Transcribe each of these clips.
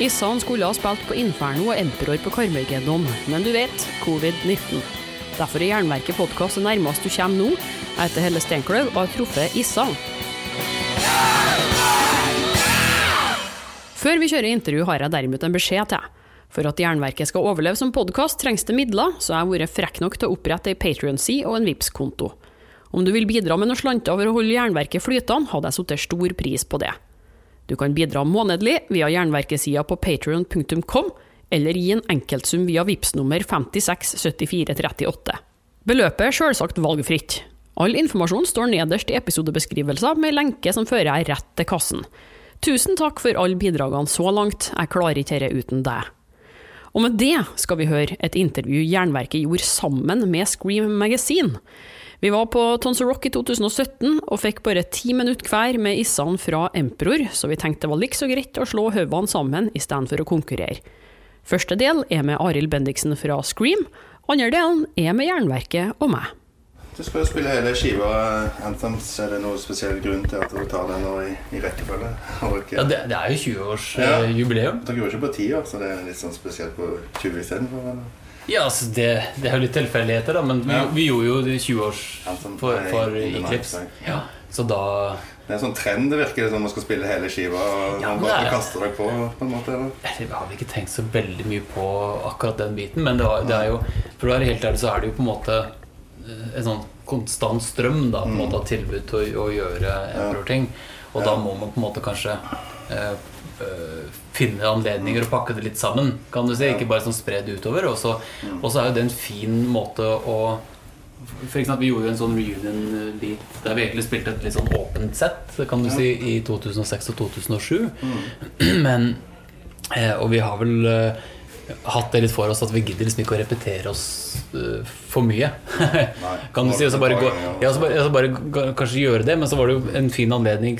Issan skulle ha spilt på Inferno og Emperor på Karmøygeddon, men du vet, covid-19. Derfor er Jernverket podkast det nærmeste du kommer nå. Jeg heter Helle Steinkløv og har truffet Issa. Før vi kjører intervju, har jeg derimot en beskjed til. For at Jernverket skal overleve som podkast, trengs det midler, så jeg har vært frekk nok til å opprette ei Patrion-side og en vips konto Om du vil bidra med noen slanter for å holde Jernverket flytende, hadde jeg satt stor pris på det. Du kan bidra månedlig via Jernverkesida på patrion.com, eller gi en enkeltsum via VIPS nummer 567438. Beløpet er selvsagt valgfritt. All informasjon står nederst i episodebeskrivelser med lenke som fører deg rett til kassen. Tusen takk for alle bidragene så langt, jeg klarer ikke dette uten deg. Og med det skal vi høre et intervju Jernverket gjorde sammen med Scream Magazine. Vi var på Tons Rock i 2017 og fikk bare ti minutter hver med issene fra Emperor, så vi tenkte det var like så greit å slå hodene sammen istedenfor å konkurrere. Første del er med Arild Bendiksen fra Scream, andre delen er med Jernverket og meg. Du skal jo spille hele skiva Anthems. Er det noen spesiell grunn til at du tar den nå i, i rekkefølge? Ja, det, det, er jo 20-årsjubileum. Ja. Dere gjorde ikke på 10 år, så det er litt sånn spesielt på 20 istedenfor? Ja, altså det, det, er jo litt tilfeldigheter, da, men vi, ja. vi gjorde jo 20-års for, for Eclipse. Ja, så da Det er en sånn trend, det virker som man skal spille hele skiva og ja, man bare kaster deg på. på en måte eller? Vi har ikke tenkt så veldig mye på akkurat den biten, men det, var, det, er jo For å være helt ærlig så er det jo på en måte eh, en sånn konstant strøm da, på en måte av tilbud til å, å gjøre Emperor-ting. Og da må man på en måte kanskje eh, Eh, finne anledninger og pakke det litt sammen. Kan du si, Ikke bare sånn spre det utover. Og så er jo det en fin måte å for eksempel, Vi gjorde jo en sånn reunion-bit der vi egentlig spilte et litt sånn åpent sett kan du si, i 2006 og 2007. Mm. Men, eh, og vi har vel uh, hatt det litt for oss at vi gidder liksom ikke å repetere oss uh, for mye. kan du si, og så bare, gå, ja, så bare, så bare kanskje gjøre det, men så var det jo en fin anledning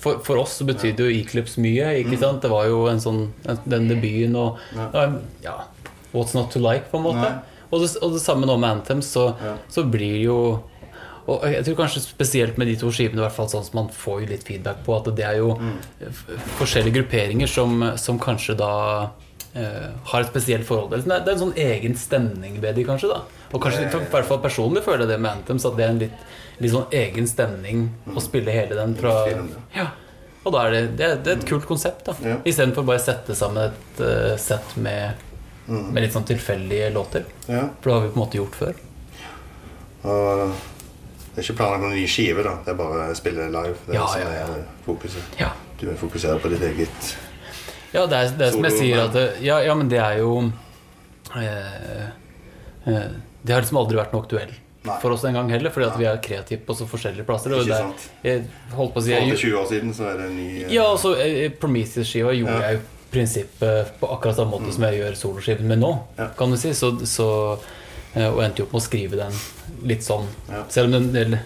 for, for, oss så betydde jo Eclipse mye. mm. Det var jo en sånn, den debuten og ja, What's not to like, på en måte. Og det, og det, samme nå med Anthem, så, så blir jo og jeg tror kanskje spesielt med de to skivene, hvert fall sånn som man får jo litt feedback på, at det er jo mm. forskjellige grupperinger som, som kanskje da har et spesielt forhold. Det er en sånn egen stemning ved de, kanskje. da Og kanskje, i hvert fall personlig føler jeg det med Anthems, at det er en litt litt sånn egen stemning å spille hele den fra ja. Og da er det, det, er, et kult konsept. da ja. Istedenfor bare å sette sammen et uh, sett med, mm. med litt sånn tilfeldige låter. Ja. For det har vi på en måte gjort før. Og det er ikke planlagt noen ny skive, da. Det er bare å spille live. Det er ja, som ja, er fokuset. Ja. Du vil fokusere på ditt eget Ja, det er det som jeg sier at ja, ja, men det er jo eh, eh, Det har liksom aldri vært noe aktuelt Nei. for oss en gang heller, fordi at vi er kreative på så forskjellige plasser. Og Ikke sant. Jeg holdt på å si jeg, 20 år siden så er det en ny eh, Ja, altså Prometheus-skiva gjorde ja. jeg jo prinsippet på akkurat samme måte mm. som jeg gjør soloskiven med nå, ja. kan du si. Så, så, eh, og endte jo opp med å skrive den litt sånn. Selv om den eller,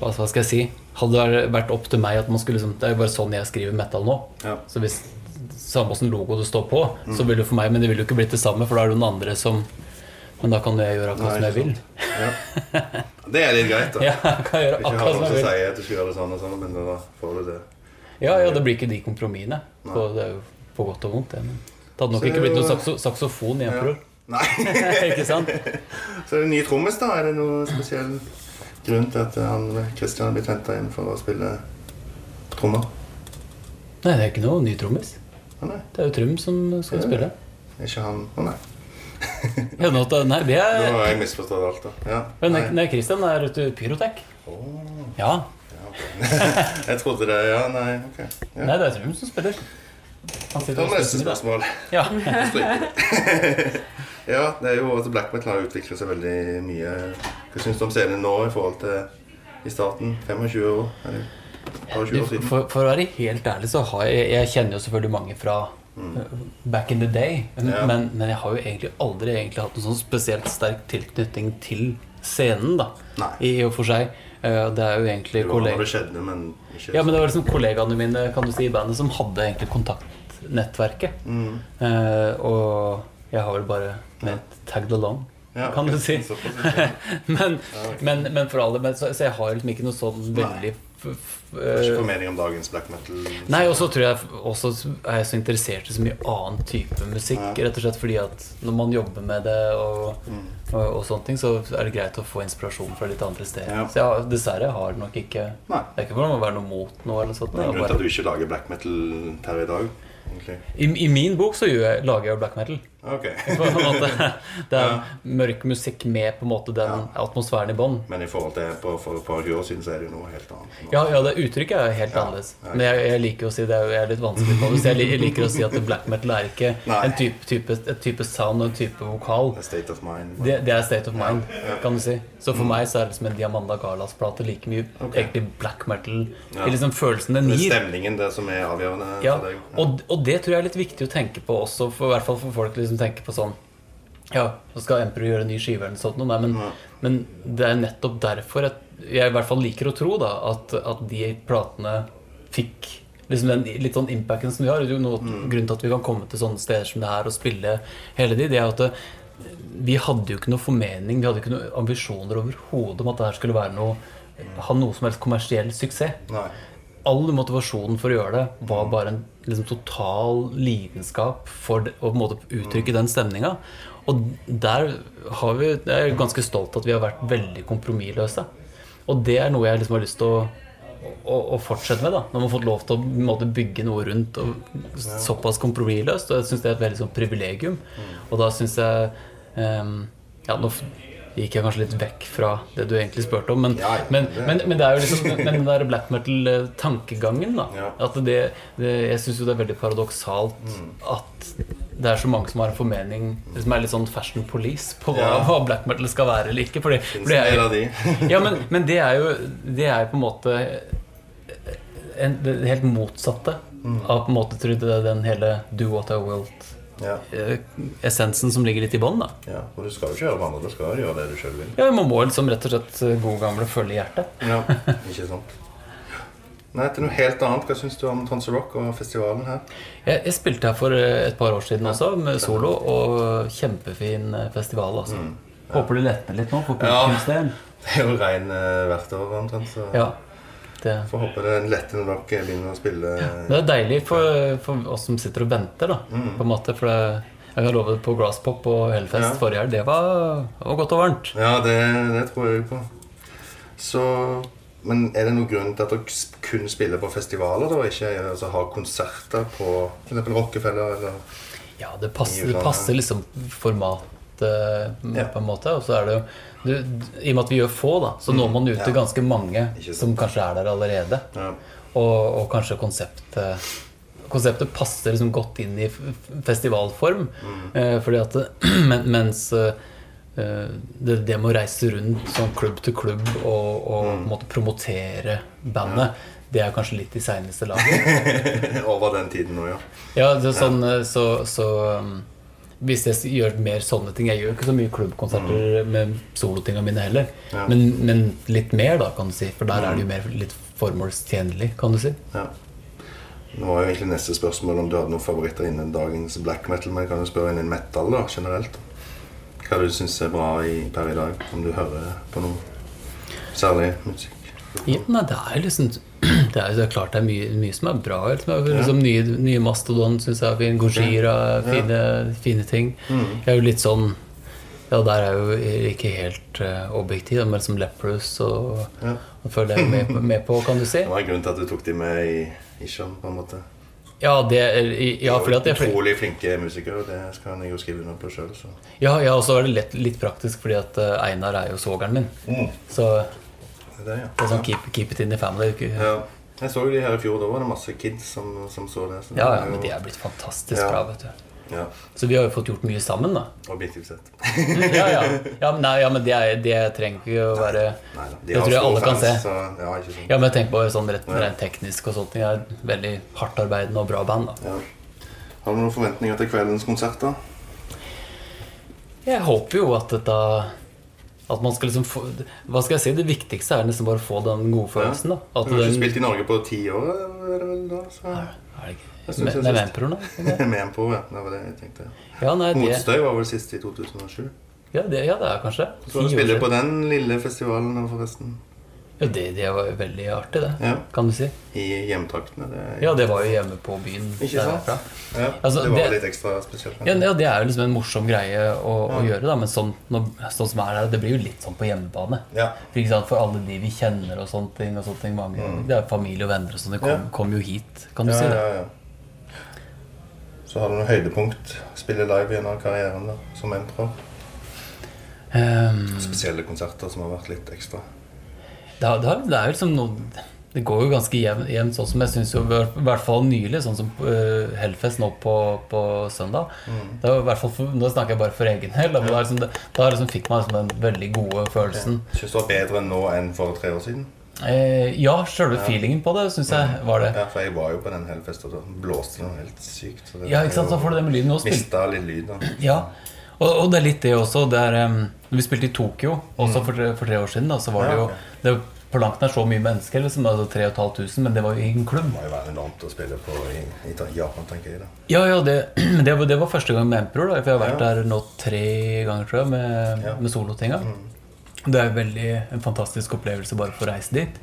hva, skal jeg si Hadde det vært opp til meg at man skulle liksom, Det er jo bare sånn jeg skriver metal nå. Så hvis samme åssen logo det står på, mm. så vil det for meg Men det vil jo ikke blitt det samme, for da er det noen andre som men da kan jeg gjøre akkurat som jeg vil. Ja. Det er litt greit, da. Ja, jeg kan gjøre akkurat som jeg vil. Ikke ha lov at du skal gjøre det sånn og sånn, men da får du det. Ja, ja, det blir ikke de kompromissene. Det er jo på godt og vondt, det. Men det hadde nok ikke blitt noen sakso saksofon i Emperor. Ja. Nei. ikke sant? Så er det ny trommis, da? Er det noen spesiell grunn til at han Christian har blitt henta inn for å spille trommer? Nei, det er ikke noe ny trommis. Det er jo Trym som skal spille. Er ikke han Å, nei. nei, det er Nå har jeg misforstått alt. da ja, Men nei, Christian er ute pyrotek. Oh. Ja. ja okay. jeg trodde det Ja, nei, ok. Ja. Nei, det er Trym som spiller. Han sitter og neste spørsmål. Ja. ja, det er jo at Black Metal har utviklet seg veldig mye. Hva syns du om scenen nå i forhold til i starten? 25 år? Eller? For, for, å være helt ærlig så har jeg Jeg kjenner jo selvfølgelig mange fra Mm. back in the day. Men, ja. men, men, jeg har jo egentlig aldri egentlig hatt noen sånn spesielt sterk tilknytning til scenen. da Nei. I og for seg. Eh, det er jo egentlig kollegaene men Ja, men det var liksom kollegaene mine kan du si, i bandet som hadde egentlig kontaktnettverket. Mm. Uh, og jeg har vel bare med tagged along. Ja, kan okay. du si. men, men, men, for alle men, så, så, jeg har liksom ikke noe sånn veldig Ikke formening om dagens black metal? Nei, og så tror jeg også er jeg så interessert i så mye annen type musikk. Ja. Rett og slett fordi at når man jobber med det, og, mm. og, og, sånne ting, så er det greit å få inspirasjon fra litt andre steder. Ja. Så jeg, dessverre har det nok ikke Nei. Det er ikke for å være noe mot noe. eller sånt Det er en grunn til at du ikke lager black metal per i dag? I, I, min bok så jeg, lager jeg black metal. Okay. det er ja. mørk musikk med på en måte den ja. atmosfæren i bånn. Men i forhold til på, for, et par år siden så er det jo noe helt annet. Ja, ja, det uttrykket er jo helt annerledes. Men jeg, jeg, liker å si det er litt vanskelig på det. Så jeg liker å si at black metal er ikke en type, type, et type sound og en type vokal. State of mind. Det, det, er state of mind, kan du si. Så for mm. meg så er det liksom en Diamanda Galas-plate like mye okay. egentlig black metal. Ja. Liksom følelsen den gir. Det er stemningen det som er avgjørende. Og, og, det tror jeg er litt viktig å tenke på også, for, i hvert fall for folk liksom tenker på sånn ja, så skal Emperor gjøre en ny skive eller noe sånt. Men, ja. men, det er nettopp derfor at jeg i hvert fall liker å tro da, at, at de platene fikk liksom den litt sånn impacten som vi har. Noe, mm. Grunnen til at vi kan komme til sånne steder som det her og spille hele de, det er at det, vi hadde jo ikke noe formening, vi hadde ikke noen ambisjoner overhodet om at det her skulle være noe, ha noe som helst kommersiell suksess. Nei. All motivasjonen for å gjøre det var bare en liksom, total lidenskap for å på en måte uttrykke den stemninga. Og der har vi Jeg er ganske stolt at vi har vært veldig kompromissløse. Og det er noe jeg liksom har lyst til å, å, å fortsette med. da Når man har fått lov til å måte, bygge noe rundt og såpass kompromissløst. Og jeg syns det er et veldig sånn privilegium. Og da syns jeg um, Ja, nå gikk jeg kanskje litt vekk fra det du egentlig spurte om. Men, ja, men, men, men det er jo liksom men den der black metal-tankegangen, da. Ja. At det, det, jeg syns jo det er veldig paradoksalt mm. at det er så mange som har en formening som er litt sånn fashion police på hva, ja. hva black metal skal være eller ikke. Fordi, fordi jo, ja, men, men, det er jo Det er på en måte en, det helt motsatte mm. av på en måte tror jeg, den hele do what I will ja. Eh, essensen som ligger litt i bånn. Ja, og du skal jo ikke gjøre hverandre, du skal gjøre det du sjøl vil. Ja, Man må liksom rett og slett eh, gode gamle følge hjertet. ja, ikke sant Nei, til noe helt annet. Hva syns du om Tons Rock og festivalen her? Jeg, jeg, spilte her for eh, et par år siden også, med solo, og kjempefin festival. Altså. Mm, ja. Håper det letter litt nå for publikumsdelen. Ja, det er jo regn hvert år omtrent, så ja, det. får håpe det letter når dere begynner å spille. Ja, det er deilig for, for, oss som sitter og venter, da, mm. på en måte. For det, jeg har lovet på Grasspop og Hellfest ja. forrige helg. Det, var, var godt og varmt. Ja, det, det tror jeg på. Så men er det noen grunn til at dere kun spiller på festivaler, da? Ikke altså, har konserter på f.eks. Rockefeller eller Ja, det passer, det passer liksom formatet ja. på en måte. Og så er det jo du, I og med at vi gjør få, da, så når man ut til ja. ganske mange som kanskje er der allerede. Ja. Og, og, kanskje konseptet Konseptet passer liksom godt inn i festivalform. Mm. Eh, fordi at men, Mens eh, Eh, det, det med å reise rundt sånn klubb til klubb og, og mm. måtte promotere bandet, det er kanskje litt i seineste laget. Over den tiden nå, ja. Ja, sånn, ja. Eh, så, så um, hvis jeg gjør mer sånne ting Jeg gjør ikke så mye klubbkonserter mm. med solotinga mine heller. Ja. Men, men, litt mer, da, kan du si. For der er det jo mm. mer litt formålstjenlig, kan du si. Ja. Nå var jo egentlig neste spørsmål om du hadde noen favoritter innen dagens black metal. Men jeg kan jo spørre innen metal da, generelt hva du syns er bra i, per i dag? Om du hører på noe særlig musikk? Ja, nei, det er liksom det er, det er klart det er mye, mye som er bra. Liksom, liksom, nye, nye Mastodon syns jeg er fin. Gojira, fine, fine ting. Mm. Jeg er jo litt sånn Ja, der er jeg jo ikke helt uh, objektiv, men som Leprous og, ja. og føler jeg med, med, på, kan du si. Hva er grunnen til at du tok dem med i Isham, på en måte? Ja, det er, ja, fordi at jeg er Utrolig flinke musikere, det skal jeg jo skrive under på sjøl. Ja, ja, og så er det lett, litt praktisk, fordi at eh, Einar er jo svogeren min. Mm. Så det, er, ja. det er sånn keep, keep, it in the family. Ja. Jeg så jo de her i fjor. Da var det masse kids som, som så det. Så ja, ja, men de er blitt fantastisk bra, vet du. Ja. Så vi har jo fått gjort mye sammen, da. Objektivt sett. ja, ja. ja, men, nei, ja, men det, det, trenger ikke å være nei, nei, Det tror jeg alle kan se. Så, ja, sånn. ja, men jeg tenker på sånn rett, rent teknisk og sånt. Det er veldig hardtarbeidende og bra band. da Har du noen forventninger til kveldens konsert, da? Jeg håper jo at dette at man skal liksom få, Hva skal jeg si? Det viktigste er nesten bare å få den gode følelsen. da At Du har ikke spilt i Norge på ti år? Er det da, så? Er det ikke med, med Vempro, da? med Vempro, ja. Det var det jeg tenkte. Ja, nei, Motstøy var vel sist i 2007. Ja, det, ja, det er kanskje. Så du spiller på den lille festivalen nå, forresten. Det, det var jo veldig artig, det. Ja. Kan du si. I hjemtaktene. Det, Ja, det var jo hjemme på byen. Ikke sant? Ja, Altså, det var det- litt ekstra spesielt. Ja, ja, det er jo liksom en morsom greie å, å gjøre, da. Men sånn, når, sånn som er her, det blir jo litt sånn på hjemmebane. For, ikke sant? For alle de vi kjenner og sånne ting. Og sånne ting mange, Det er familie og venner og sånn. De kom, Mm. Kom jo hit, kan du Ja, si. det ja, ja. Så har du noen høydepunkt? Spille live gjennom karrieren da, som mentor? Um, Spesielle konserter som har vært litt ekstra? Det, det, det er jo liksom noe Det går jo ganske jevnt, sånn som jeg syns jo I hvert fall nylig, sånn som uh, Hellfest nå på, på søndag. Mm. Det var i hvert fall for, Nå snakker jeg bare for egen del. Da, ja. det er liksom, da liksom fikk man liksom den veldig gode følelsen. Syns du det var bedre nå enn for tre år siden? Eh, ja, sjølve feelingen på det syns jeg var det. Ja, for jeg var jo på den Hellfest, og da blåste det noe helt sykt. Så det Ja, ikke sant, så får du det med lyden. også. Mista litt lyd, da. Ja, og, og det er litt det også. Det er, um, vi spilte i Tokyo også for, tre- for tre år siden, da, så var det jo Ja, jo er jo På langt nær så mye mennesker, liksom, altså 3500, men det var jo i en klubb. Det må jo være enormt å spille på i, i Japan, tenker jeg. da Ja, ja, det, det, var- det var første gang med Emperor, da, for jeg har vært Ja. der nå tre ganger, tror jeg, med, Ja. Mm. med solotinga. Det er veldig en fantastisk opplevelse bare for å reise dit.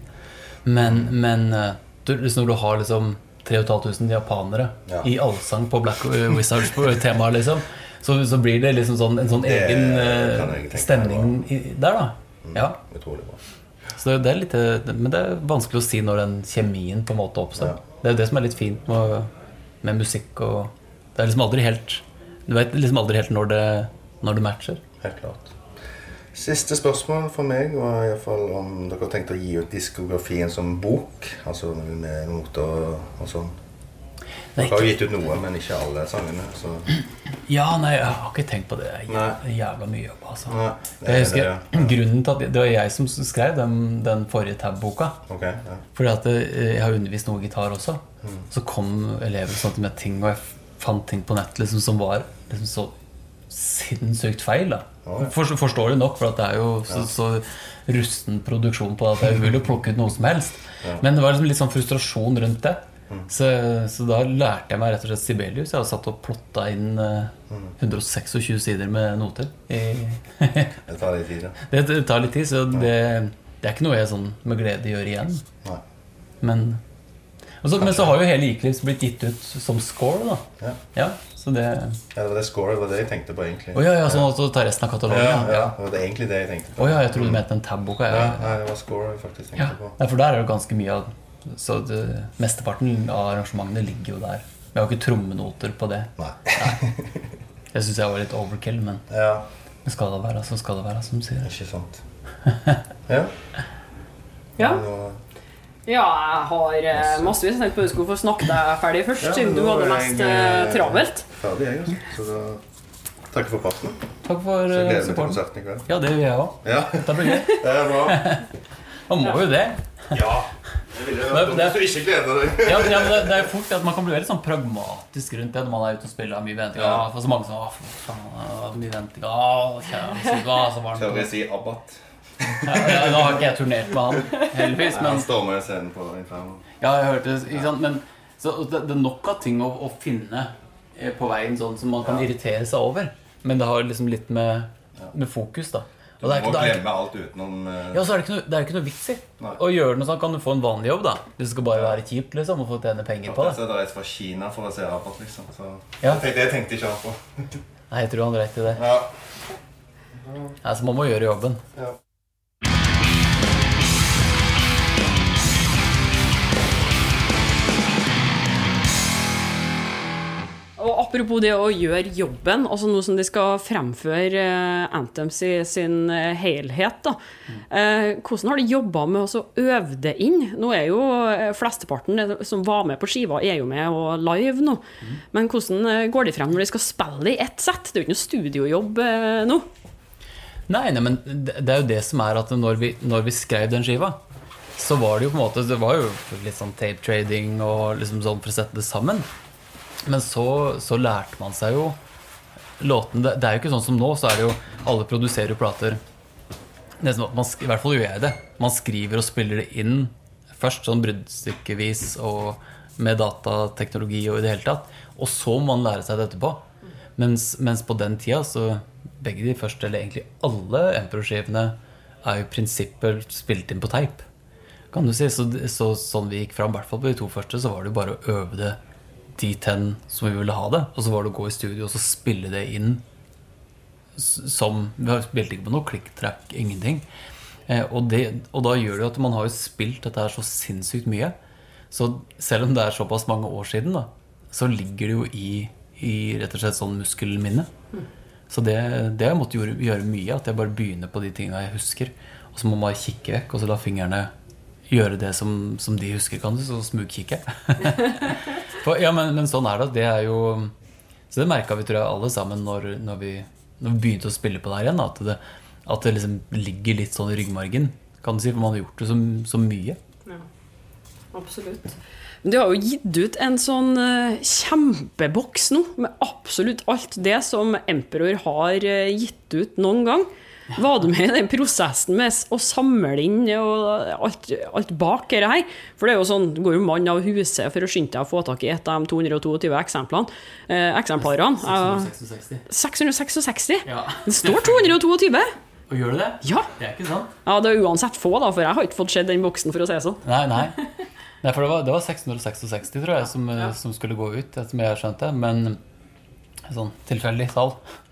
Men, men eh, du, liksom, når du har liksom 3500 japanere Ja. i allsang på Black Wizards på temaet, liksom, så, så blir det liksom sånn, en sånn Det egen eh, stemning der, da. Ja. Utrolig bra. Så det er litt, men det er vanskelig å si når den kjemien på en måte oppstår. Ja. Det er jo det som er litt fint med, med musikk. Og det er liksom aldri helt Du vet liksom aldri helt når det, når det matcher. Helt klart. Siste spørsmål for meg var i hvert fall om dere har tenkt å gi ut diskografien som bok. Altså med noter og sånn. Dere har gitt ut noe, men ikke alle sangene. Så ja, nei, jeg har ikke tenkt på det. Jeg jævla, jævla mye jobb, altså. Nei, det Jeg er husker det, Grunnen til at Det var jeg som skrev den, den forrige tab-boka. Okay, ja. Fordi at eh, jeg har undervist noe gitar også. Mm. Så kom elever sånn med ting, og jeg fant ting på nett liksom, som var liksom, så sinnssykt feil. da oh, ja. For, Forståelig nok, for det er jo så, så rusten produksjon på at det er umulig å plukke ut noe som helst. Ja. Men det var liksom litt sånn frustrasjon rundt det. Så, så da lærte jeg meg rett og slett Sibelius. Jeg har satt og plotta inn eh, 126 sider med noter. Det tar litt tid, ja. det, det tar litt tid, så det, det er ikke noe jeg sånn med glede gjør igjen. Nei. Men, og så, men så har jo hele Eclipse blitt gitt ut som score, da. Ja. Ja, så det ja, det var det score, det var det jeg tenkte på, egentlig. Oh, ja, ja, sånn at du tar resten av katalogen? ja, Ja, det var det egentlig det jeg tenkte på. Å ja, jeg trodde du mente den tab-boka. Ja, nei, det var score jeg faktisk tenkte på. Ja, for der er det ganske mye av Så det, mesteparten av arrangementene ligger jo der. Vi har jo ikke trommenoter på det. Nei. Jeg syns jeg var litt overkill, men Ja, men skal det være, så skal det være, som du sier. ikke sant. Ja. Ja. Ja, jeg har eh, massevis. Jeg tenkte på skulle få snakke deg ferdig først, Ja, siden du hadde mest jeg, eh, eh, travelt. Ferdig, jeg, altså. Så da takk for praten. Takk for Så eh, gleder jeg meg til supporten. konserten i kveld. Ja, det gjør jeg òg. Ja, Det blir gøy. det er bra. Man må jo det. Ja. Det ville Det- det- du ikke deg. Ja, men det, det er fort at Man kan bli veldig sånn pragmatisk rundt det når man er ute og spiller. Mye venting. Ja. For så mange som Å, faen, mye venting. Tør jeg si Abbat? Ja, ja, nå har ikke jeg turnert med han, heldigvis. Men han står med scenen på Inferno. ja, jeg hørte ikke sant? Men så det, det er nok av ting å, å finne eh, på veien sånn som man kan irritere seg over. Men det har liksom litt med, med fokus, da. Du må ikke, det er glemme alt utenom uh... ja, så er det ikke noe, det er ikke noe vits i å gjøre noe sånn. Kan du få en vanlig jobb, da? Du skal bare være kjipt liksom, og få tjene penger på det. Så dere reiser fra Kina for å se Abbat, liksom. Så Ja. det, tenkte jeg ikke på. Nei, jeg tror han har rett i det. Ja. Det er som man må gjøre jobben. ja. Apropos det å gjøre jobben, altså nå som de skal fremføre eh, Anthems i sin eh, helhet, da. Eh, hvordan har de jobba med å øve det inn? Nå er jo flesteparten som var med på skiva, er jo med og live nå. Men hvordan går de frem når de skal spille i ett sett? Det er jo ikke noe studiojobb nå. Nei, nei, men det er jo det som er at når vi, når vi skrev den skiva, så var det jo på en måte Det var jo litt sånn tape trading og liksom sånn for å sette det sammen. Men så, så lærte man seg jo låten det, er jo ikke sånn som nå, så er det jo Alle produserer jo plater. At man, I hvert fall gjør jeg det. Man skriver og spiller det inn først, sånn bruddstykkevis og med datateknologi og i det hele tatt. Og så må man lære seg det etterpå. Mens, mens på den tida så Begge de første, eller egentlig alle Emperor-skivene, er jo i prinsippet spilt inn på teip. Kan du si, så, så Sånn vi gikk fram, i hvert fall på de to første, så var det jo bare å øve det de hen som vi ville ha det. Og så var det å gå i studio og så spille det inn som Vi har spilt ikke på noe klikktrack, ingenting. Eh, og, det, og da gjør det jo at man har jo spilt dette her så sinnssykt mye. Så selv om det er såpass mange år siden, da, så ligger det jo i, i rett og slett sånn muskelminne. Så det, det har jeg måttet gjøre, gjøre mye. At jeg bare begynner på de tingene jeg husker. Og så må man bare kikke vekk, og så la fingrene gjøre det som, som de husker, kan du, så smugkikke. For, ja, men, men sånn er det. Det er jo Så det merka vi, tror jeg, alle sammen når, når, vi, når vi begynte å spille på det her igjen. At det, at det liksom ligger litt sånn i ryggmargen, kan du si. For man har gjort det så, så mye. Absolutt. Men du har jo gitt ut en sånn eh, kjempeboks nå, med absolutt alt det som Emperor har eh, gitt ut noen gang. Var du med i den prosessen med å samle inn og alt, alt bak dette her? For det er jo sånn, du går jo mann av huset for å skynde deg å få tak i et av de 222 eksemplene. Eh, eksemplarene. Eh, 666. 666. Ja. Det står 222! Og gjør du det? Ja. Det er ikke sant? ja, det er uansett få, da, for jeg har ikke fått sett den boksen, for å si det sånn. Nei, nei. nei for det var, det var 666, tror jeg, som, ja. som skulle gå ut, som jeg skjønte. Men sånn tilfeldig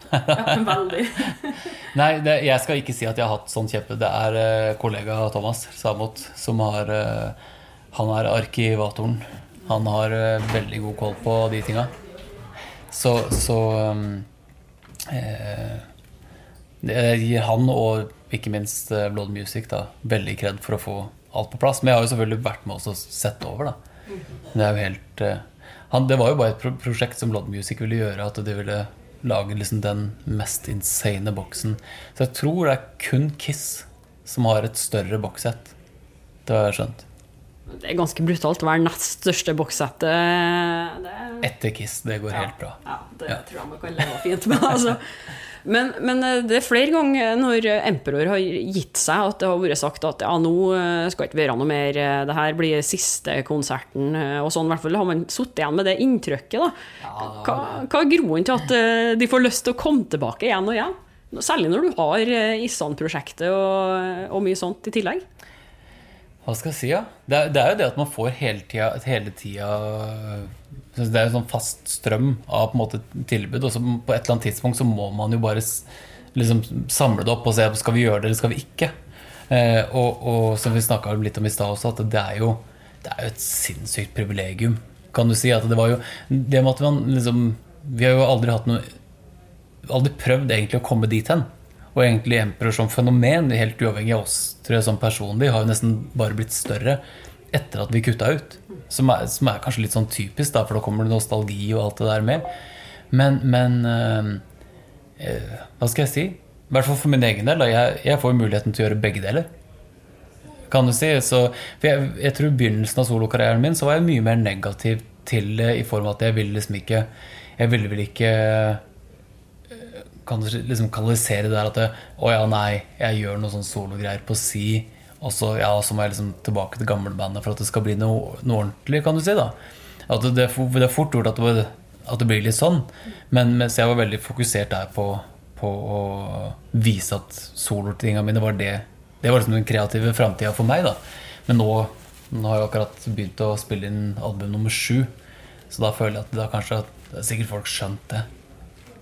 Veldig. Nei, det, jeg skal ikke si at jeg har hatt sånn kjeppe. Det er uh, kollega Thomas Samot som har uh, Han er arkivatoren. Han har uh, veldig god koll på de tinga. Så, så um, eh, Jeg gir han og ikke minst Blood Music da, veldig kred for å få alt på plass. Men jeg har jo selvfølgelig vært med oss og sett over, da. Det er jo helt han, Det var jo bare et pro prosjekt som Blood Music ville gjøre, at de ville lage liksom den mest insane boksen. Så jeg tror det er kun Kiss som har et større bokssett. Det har jeg skjønt. Det er ganske brutalt å være nest største bokssettet. Det Etter Kiss. Det går helt bra. Ja, det Ja. tror jeg man kan leve fint med. Altså. Men, men eh, det er flere ganger når Emperor har gitt seg, at det har vært sagt at ja, nå skal skal ikke være noe mer, eh, det her blir siste konserten, eh, og sånn. I hvert fall har man sittet igjen med det inntrykket. da. Hva, hva er groen til at eh, de får lyst til å komme tilbake igjen og igjen? Særlig når du har eh, Issan-prosjektet og, og mye sånt i tillegg. Hva skal jeg si, ja? Det det er jo det at man får hele tida, hele tida Det er jo sånn fast strøm av på en måte tilbud, og så på et eller annet tidspunkt så må man jo bare liksom samle det opp og se skal vi gjøre det eller skal vi ikke. Eh, og, og som vi snakka litt om i stad også, at det er jo det er jo et sinnssykt privilegium, kan du si. At det var jo Det med at man liksom Vi har jo aldri hatt noe aldri prøvd egentlig å komme dit hen. Og egentlig Emperor som fenomen, helt uavhengig av oss tror jeg som personlig, har jo nesten bare blitt større etter at vi kutta ut. Som er, som er kanskje litt sånn typisk, da, for da kommer det nostalgi og alt det der med. Men, men øh, Hva skal jeg si? I hvert fall for min egen del. Da, jeg, jeg får muligheten til å gjøre begge deler. Kan du si. Så, for jeg, jeg tror i begynnelsen av solokarrieren min så var jeg mye mer negativ til det i form av at jeg ville liksom ikke Jeg ville vel ikke kan liksom kanalisere det der at det, Å ja, nei, jeg gjør noe sånn sologreier på si, og så, ja, så må jeg liksom tilbake til gamlebandet for at det skal bli noe, noe ordentlig, kan du si. da At det, det er fort gjort at det, at det blir litt sånn. Men mens jeg var veldig fokusert der på, på å vise at solotinga mine var det Det var liksom den kreative framtida for meg. da Men nå, nå har jeg akkurat begynt å spille inn album nummer sju. Så da føler jeg at da kanskje at det er sikkert folk skjønt det.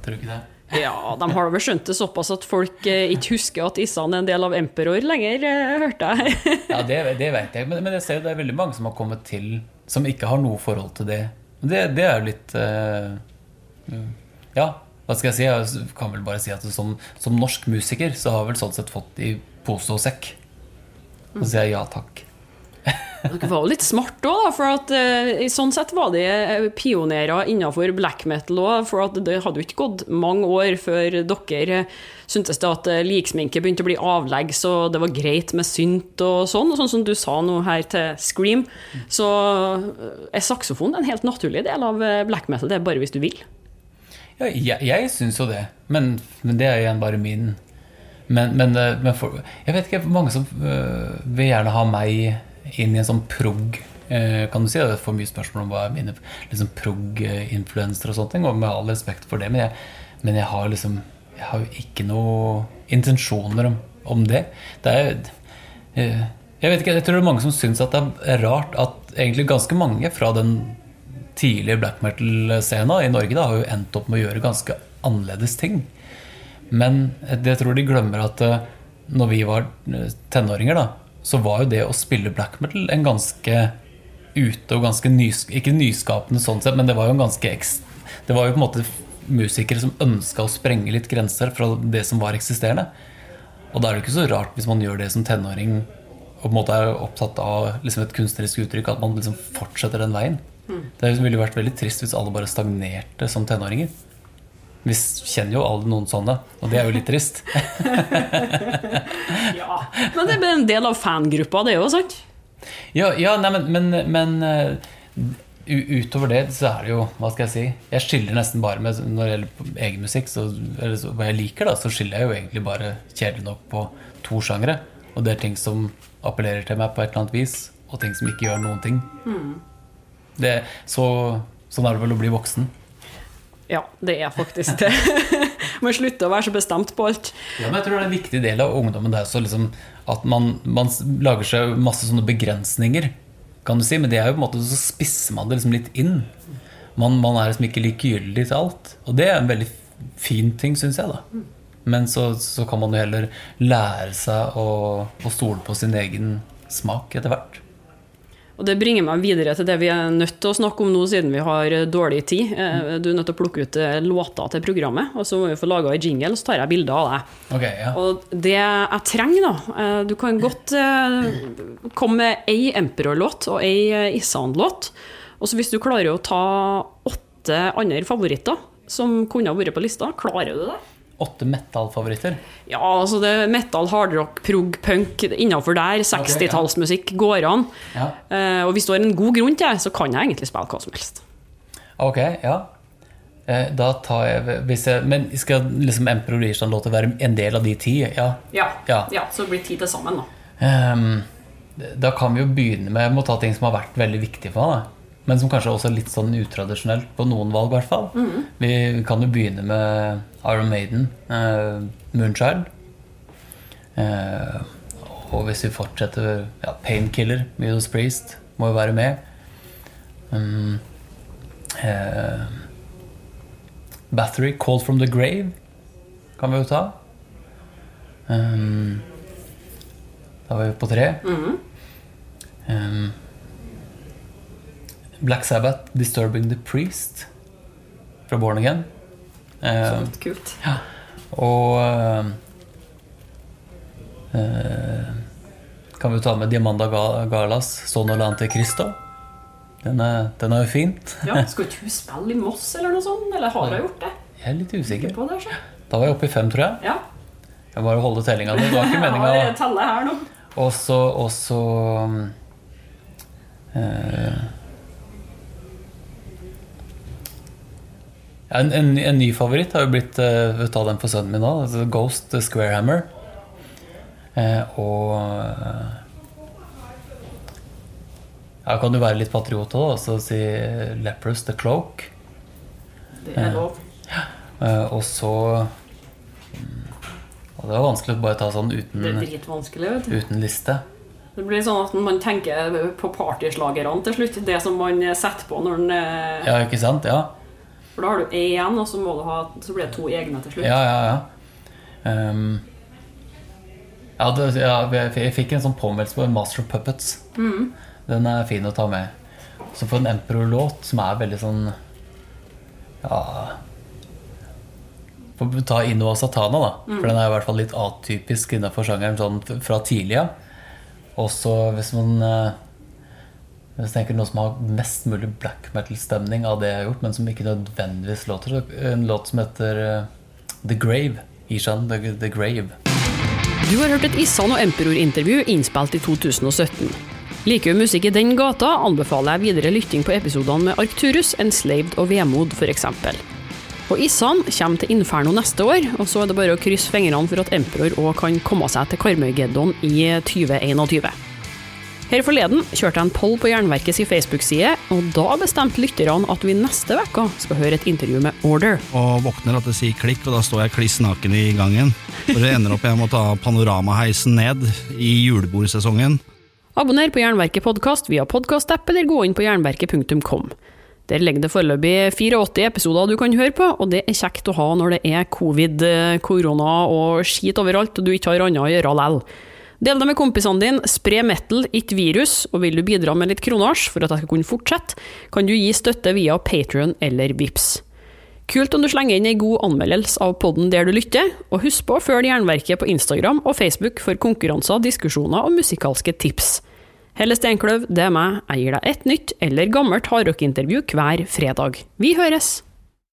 Tror du ikke det? Ja, de har vel skjønt det såpass at folk eh, ikke husker at Issan er en del av Emperor lenger, eh, hørte jeg. Ja, det, det vet jeg. Men, men jeg ser jo det er veldig mange som har kommet til som ikke har noe forhold til det. Det, det er jo litt uh, Ja, hva skal jeg si? Jeg kan vel bare si at som, som norsk musiker så har jeg vel sånn sett fått i pose og sekk. Så sier jeg ja takk. Dere var jo litt smart òg, for at, eh, i sånn sett var de eh, pionerer innenfor black metal òg. For at det hadde jo ikke gått mange år før dere eh, syntes det at liksminke begynte å bli avlegg, så det var greit med synt og sånn. Og sånn som du sa nå her til Scream, så er saksofon en helt naturlig del av black metal. Det er bare hvis du vil. Ja, jeg, jeg syns jo det, men, men det er igjen bare min Men, men, men for, jeg vet ikke, mange som vil gjerne ha meg inn i en sånn prog øh, Kan du si? Jeg får mye spørsmål om hva er mine liksom, prog-influensere og sånne ting, og med all respekt for det, men jeg, men jeg har liksom Jeg har jo ikke noe intensjoner om, om det. Det er øh, Jeg vet ikke, jeg tror det er mange som syns at det er rart at egentlig ganske mange fra den tidlige black metal-scena i Norge da, har jo endt opp med å gjøre ganske annerledes ting. Men jeg tror de glemmer at eh, når vi var eh, tenåringer, da, så var jo det å spille black metal en ganske ute og ganske nys, Ikke nyskapende sånn sett, men det var jo en ganske ekst, Det var jo på en måte musikere som ønska å sprenge litt grenser fra det som var eksisterende. Og da er det ikke så rart hvis man gjør det som tenåring og på en måte er opptatt av liksom et kunstnerisk uttrykk, at man liksom fortsetter den veien. Mm. Det ville vært veldig trist hvis alle bare stagnerte som tenåringer. Vi kjenner jo alle noen sånne, og det er jo litt trist. ja, Men det er en del av fangruppa, det er jo sant? Ja, ja nei, men, men, men uh, utover det så er det jo Hva skal jeg si? Jeg skiller nesten bare med Når det gjelder egen musikk, så, eller så, hva jeg liker, da, så skiller jeg jo egentlig bare kjedelig nok på to sjangere. Og det er ting som appellerer til meg på et eller annet vis, og ting som ikke gjør noen ting. Mm. Det, så, sånn er det vel å bli voksen. Ja, det er faktisk det. Man slutter å være så bestemt på alt. Ja, men jeg tror det er en viktig del av ungdommen det er liksom, at man, man, lager seg masse sånne begrensninger, kan du si. Men det er jo på en måte så spisser man det liksom litt inn. Man, man er liksom ikke likegyldig til alt. Og det er en veldig fin ting, syns jeg. da Men så, så, kan man jo heller lære seg å, å stole på sin egen smak etter hvert. Og Det bringer meg videre til det vi er nødt til å snakke om nå, siden vi har dårlig tid. Eh, du er nødt til å plukke ut eh, låter til programmet, og så må vi få laga en jingle, så tar jeg bilde av deg. Okay, ja. Og det jeg trenger, da eh, Du kan godt komme med ei Emperor-låt og ei Isan-låt Og så hvis du klarer å ta åtte andre favoritter som kunne ha vært på lista, klarer du det? Åtte metal-favoritter? Ja, altså det er metal, hardrock, prog, punk innafor der. 60-tallsmusikk går an. Ja. Uh, og hvis du har en god grunn til det, så kan jeg egentlig spille hva som helst. Ok, ja. Uh, da tar jeg, jeg Men skal liksom Emperor Irland-låter være en del av de ti? Ja. Ja, ja. ja så det blir ti til sammen, da. Um, da kan vi jo begynne med Jeg må ta ting som har vært veldig viktige for meg. Men som kanskje også er litt sånn utradisjonelt på noen valg, i hvert fall. Mm. Vi kan jo begynne med Iron Maiden, uh, Moonchild. Uh, og hvis vi fortsetter ja, Painkiller, Midos Priest, må jo være med. Um, uh, Battery, Call from the Grave, kan vi jo ta. Um, da var vi på tre. Mm. Um, Black Sabbath, 'Disturbing the Priest' fra Born Again. Eh, kult. Ja. Og uh, Kan vi ta med Diamanda Galas 'Sono Lante Cristo'? Den er, den er jo fint. ja, Skal ikke hun spille i Moss eller noe sånt? Eller har hun gjort det? Jeg er litt usikker. På det, da var jeg oppe i fem, tror jeg. Ja. Jeg bare holde tellinga. Det var ikke meninga. Og så eh, En, en, en, ny favoritt har jo blitt uh, Vi tar den for sønnen min nå. Altså Ghost the Squarehammer. Uh, og uh, Her kan du være litt patriot òg, og så si Leprous the Cloak. Det er lov. Uh, og så um, og Det er vanskelig å bare ta sånn uten, uten liste. Det blir sånn at man tenker på partyslagerne til slutt. Det som man setter på når den Ja, ikke sant? Ja for da har du én, og så, ha, så blir det to egne til slutt. Ja, ja, ja. Um, ja, det, ja jeg fikk en sånn påmeldelse på Master of Puppets. Mm. Den er fin å ta med. Så for en Emperor-låt som er veldig sånn Ja For å ta Innova Satana, da. Mm. For den er i hvert fall litt atypisk innenfor sjangeren sånn fra tidlig av. Også hvis man uh, hvis jeg tenker noe som har mest mulig black metal-stemning av det jeg har gjort, men som ikke nødvendigvis låter, en låt som heter uh, The Grave. Ishan The, The Grave. Du har hørt et Issan og Emperor-intervju innspilt i 2017. Liker du musikk i den gata, anbefaler jeg videre lytting på episodene med Arcturus, Enslaved og Vemod f.eks. Og Issan kommer til Inferno neste år, og så er det bare å krysse fingrene for at Emperor òg kan komme seg til Karmøygeddon i 2021. Her forleden kjørte jeg en poll på Jernverkets Facebook-side, og da bestemte lytterne at vi neste uke skal høre et intervju med Order. Og våkner at det sier klikk, og da står jeg kliss naken i gangen. For det ender opp jeg må ta panoramaheisen ned i julebordsesongen. Abonner på Jernverket podkast via podkastapp, eller gå inn på jernverket.kom. Der ligger det foreløpig 84 episoder du kan høre på, og det er kjekt å ha når det er covid, eh, korona og skit overalt, og du ikke har annet å gjøre lell. Del det med kompisene dine, spre metal, ikke virus, og vil du bidra med litt kronasj for at jeg skal kunne fortsette, kan du gi støtte via Patrion eller Vips. Kult om du slenger inn ei god anmeldelse av podden der du lytter, og husk på å følge Jernverket på Instagram og Facebook for konkurranser, diskusjoner og musikalske tips. Helle Steinkløv, det er meg, jeg gir deg et nytt eller gammelt hardrockintervju hver fredag. Vi høres!